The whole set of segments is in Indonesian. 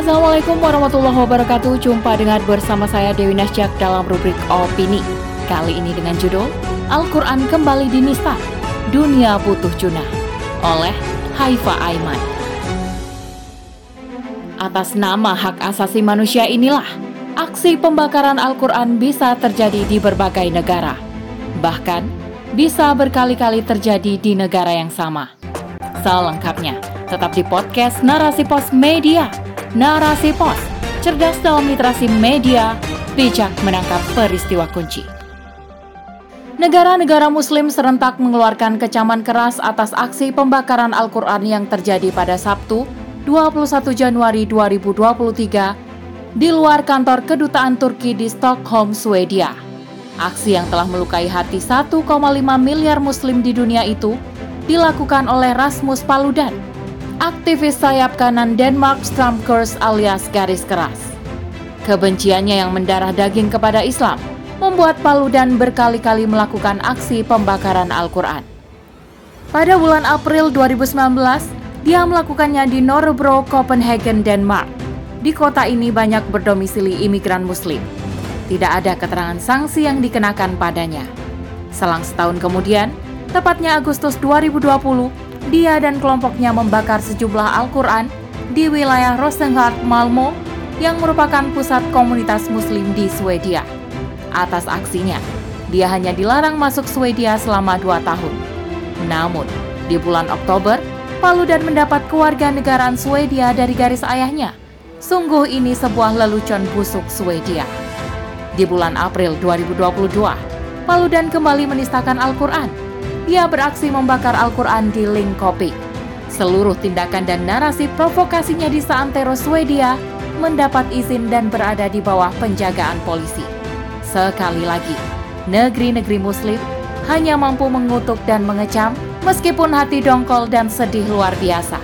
Assalamualaikum warahmatullahi wabarakatuh. Jumpa dengan bersama saya Dewi Nasjak dalam rubrik Opini. Kali ini dengan judul Al-Quran kembali dinista, Dunia Butuh Junah oleh Haifa Aiman. Atas nama hak asasi manusia inilah aksi pembakaran Al-Quran bisa terjadi di berbagai negara. Bahkan bisa berkali-kali terjadi di negara yang sama. Selengkapnya, tetap di podcast Narasi Pos Media Narasi Pos, cerdas dalam literasi media, bijak menangkap peristiwa kunci. Negara-negara Muslim serentak mengeluarkan kecaman keras atas aksi pembakaran Al-Quran yang terjadi pada Sabtu, 21 Januari 2023 di luar kantor kedutaan Turki di Stockholm, Swedia. Aksi yang telah melukai hati 1,5 miliar muslim di dunia itu dilakukan oleh Rasmus Paludan, aktivis sayap kanan Denmark Strømkurs alias garis keras. Kebenciannya yang mendarah daging kepada Islam membuat Paludan berkali-kali melakukan aksi pembakaran Al-Quran. Pada bulan April 2019, dia melakukannya di Norebro, Copenhagen, Denmark. Di kota ini banyak berdomisili imigran muslim. Tidak ada keterangan sanksi yang dikenakan padanya. Selang setahun kemudian, tepatnya Agustus 2020, dia dan kelompoknya membakar sejumlah Al-Quran di wilayah Rosengard, Malmo, yang merupakan pusat komunitas muslim di Swedia. Atas aksinya, dia hanya dilarang masuk Swedia selama dua tahun. Namun, di bulan Oktober, Paludan mendapat kewarganegaraan Swedia dari garis ayahnya. Sungguh ini sebuah lelucon busuk Swedia. Di bulan April 2022, Paludan kembali menistakan Al-Quran ia beraksi membakar Al-Quran di Linköping. Seluruh tindakan dan narasi provokasinya di Saantero, Swedia mendapat izin dan berada di bawah penjagaan polisi. Sekali lagi, negeri-negeri muslim hanya mampu mengutuk dan mengecam meskipun hati dongkol dan sedih luar biasa.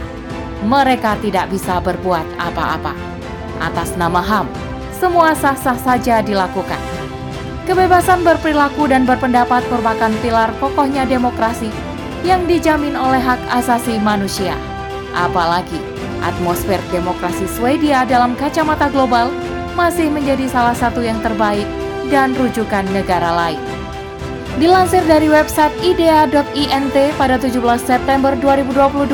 Mereka tidak bisa berbuat apa-apa. Atas nama HAM, semua sah-sah saja dilakukan. Kebebasan berperilaku dan berpendapat merupakan pilar kokohnya demokrasi yang dijamin oleh hak asasi manusia. Apalagi atmosfer demokrasi Swedia dalam kacamata global masih menjadi salah satu yang terbaik dan rujukan negara lain. Dilansir dari website idea.int pada 17 September 2022,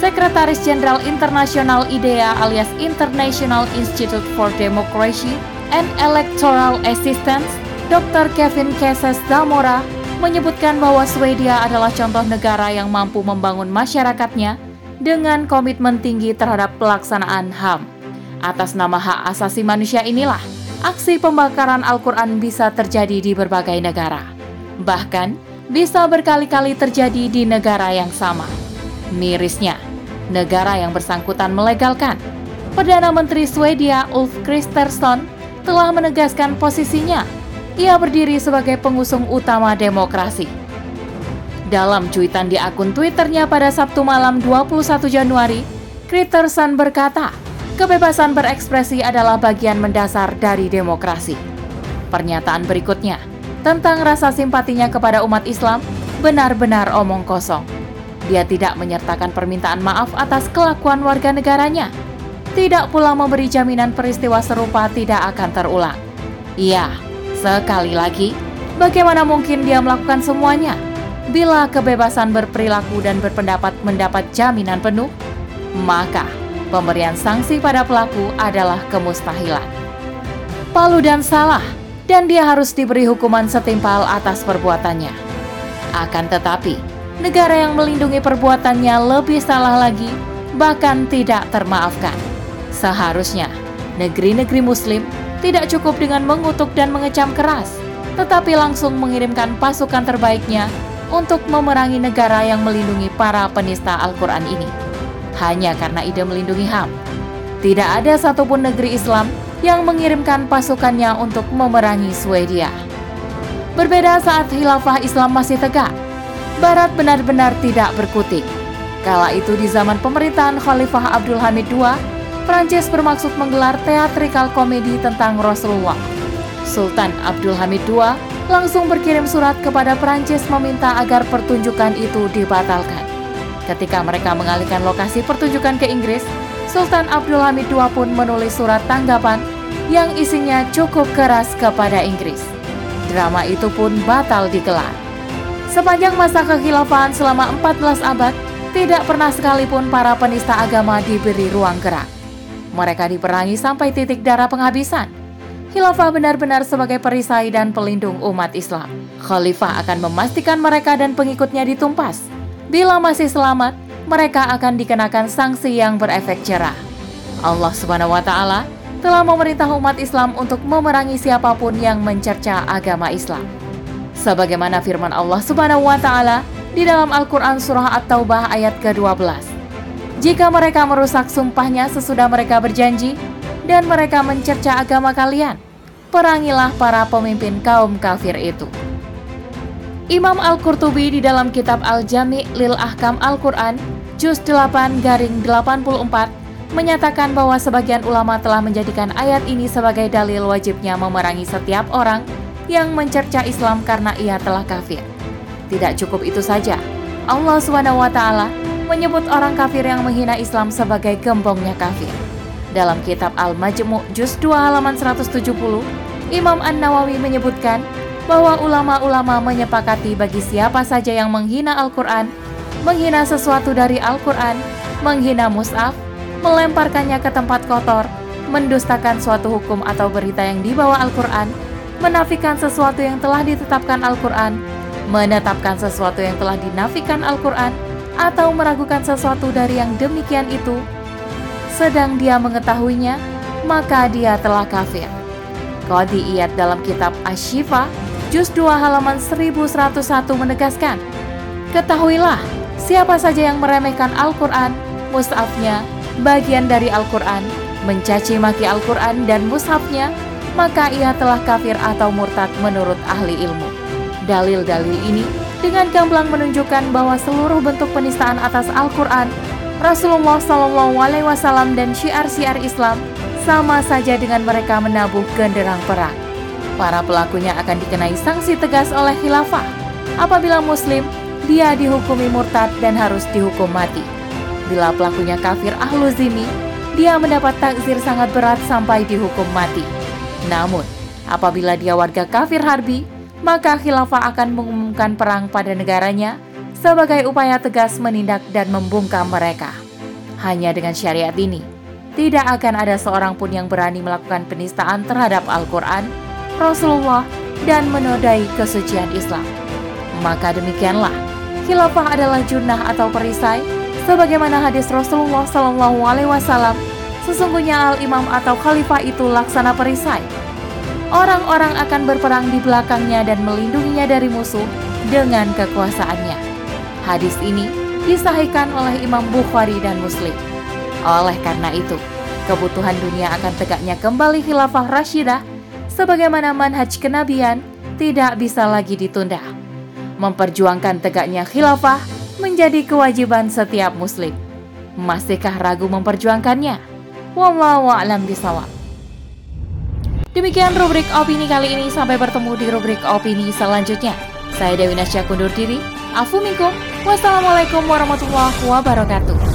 Sekretaris Jenderal Internasional IDEA alias International Institute for Democracy and Electoral Assistance Dr. Kevin Keses Damora menyebutkan bahwa Swedia adalah contoh negara yang mampu membangun masyarakatnya dengan komitmen tinggi terhadap pelaksanaan HAM. Atas nama hak asasi manusia inilah, aksi pembakaran Al-Quran bisa terjadi di berbagai negara. Bahkan, bisa berkali-kali terjadi di negara yang sama. Mirisnya, negara yang bersangkutan melegalkan. Perdana Menteri Swedia Ulf Kristersson telah menegaskan posisinya ia berdiri sebagai pengusung utama demokrasi. Dalam cuitan di akun Twitternya pada Sabtu malam 21 Januari, Kriterson berkata, kebebasan berekspresi adalah bagian mendasar dari demokrasi. Pernyataan berikutnya tentang rasa simpatinya kepada umat Islam benar-benar omong kosong. Dia tidak menyertakan permintaan maaf atas kelakuan warga negaranya. Tidak pula memberi jaminan peristiwa serupa tidak akan terulang. Ia Sekali lagi, bagaimana mungkin dia melakukan semuanya? Bila kebebasan berperilaku dan berpendapat mendapat jaminan penuh, maka pemberian sanksi pada pelaku adalah kemustahilan. Palu dan salah, dan dia harus diberi hukuman setimpal atas perbuatannya. Akan tetapi, negara yang melindungi perbuatannya lebih salah lagi, bahkan tidak termaafkan. Seharusnya negeri-negeri Muslim tidak cukup dengan mengutuk dan mengecam keras, tetapi langsung mengirimkan pasukan terbaiknya untuk memerangi negara yang melindungi para penista Al-Quran ini. Hanya karena ide melindungi HAM, tidak ada satupun negeri Islam yang mengirimkan pasukannya untuk memerangi Swedia. Berbeda saat khilafah Islam masih tegak, Barat benar-benar tidak berkutik. Kala itu di zaman pemerintahan Khalifah Abdul Hamid II, Prancis bermaksud menggelar teatrikal komedi tentang Rasulullah. Sultan Abdul Hamid II langsung berkirim surat kepada Prancis meminta agar pertunjukan itu dibatalkan. Ketika mereka mengalihkan lokasi pertunjukan ke Inggris, Sultan Abdul Hamid II pun menulis surat tanggapan yang isinya cukup keras kepada Inggris. Drama itu pun batal digelar. Sepanjang masa kekhilafahan selama 14 abad, tidak pernah sekalipun para penista agama diberi ruang gerak. Mereka diperangi sampai titik darah penghabisan. Khilafah benar-benar sebagai perisai dan pelindung umat Islam. Khalifah akan memastikan mereka dan pengikutnya ditumpas. Bila masih selamat, mereka akan dikenakan sanksi yang berefek cerah. Allah Subhanahu wa taala telah memerintah umat Islam untuk memerangi siapa pun yang mencerca agama Islam. Sebagaimana firman Allah Subhanahu wa taala di dalam Al-Quran Surah At-Taubah ayat ke-12. Jika mereka merusak sumpahnya sesudah mereka berjanji, dan mereka mencerca agama kalian, perangilah para pemimpin kaum kafir itu. Imam Al-Qurtubi di dalam kitab Al-Jami' lil Ahkam Al-Quran, Juz 8 garing 84, menyatakan bahwa sebagian ulama telah menjadikan ayat ini sebagai dalil wajibnya memerangi setiap orang yang mencerca Islam karena ia telah kafir. Tidak cukup itu saja, Allah SWT menyebut orang kafir yang menghina Islam sebagai gembongnya kafir. Dalam kitab Al-Majmu' Juz 2 halaman 170, Imam An-Nawawi menyebutkan bahwa ulama-ulama menyepakati bagi siapa saja yang menghina Al-Quran, menghina sesuatu dari Al-Quran, menghina mus'af, melemparkannya ke tempat kotor, mendustakan suatu hukum atau berita yang dibawa Al-Quran, menafikan sesuatu yang telah ditetapkan Al-Quran, menetapkan sesuatu yang telah dinafikan Al-Quran, atau meragukan sesuatu dari yang demikian itu, sedang dia mengetahuinya, maka dia telah kafir. Qadi Iyad dalam kitab Ashifa, Juz 2 halaman 1101 menegaskan, Ketahuilah, siapa saja yang meremehkan Al-Quran, mushafnya, bagian dari Al-Quran, mencaci maki Al-Quran dan mushafnya, maka ia telah kafir atau murtad menurut ahli ilmu. Dalil-dalil ini dengan gamblang menunjukkan bahwa seluruh bentuk penistaan atas Al-Quran, Rasulullah Shallallahu Alaihi Wasallam dan syiar-syiar Islam sama saja dengan mereka menabuh genderang perang. Para pelakunya akan dikenai sanksi tegas oleh khilafah. Apabila Muslim, dia dihukumi murtad dan harus dihukum mati. Bila pelakunya kafir ahlu zimi, dia mendapat takzir sangat berat sampai dihukum mati. Namun, apabila dia warga kafir harbi, maka khilafah akan mengumumkan perang pada negaranya sebagai upaya tegas menindak dan membungkam mereka. Hanya dengan syariat ini, tidak akan ada seorang pun yang berani melakukan penistaan terhadap Al-Quran, Rasulullah, dan menodai kesucian Islam. Maka demikianlah, khilafah adalah junnah atau perisai, sebagaimana hadis Rasulullah Wasallam. Sesungguhnya al imam atau khalifah itu laksana perisai, orang-orang akan berperang di belakangnya dan melindunginya dari musuh dengan kekuasaannya. Hadis ini disahihkan oleh Imam Bukhari dan Muslim. Oleh karena itu, kebutuhan dunia akan tegaknya kembali khilafah Rashidah sebagaimana manhaj kenabian tidak bisa lagi ditunda. Memperjuangkan tegaknya khilafah menjadi kewajiban setiap muslim. Masihkah ragu memperjuangkannya? Wallahu a'lam bishawab. Demikian rubrik opini kali ini. Sampai bertemu di rubrik opini selanjutnya. Saya Dewi Nasya kundur diri. Afu minkum. Wassalamualaikum warahmatullahi wabarakatuh.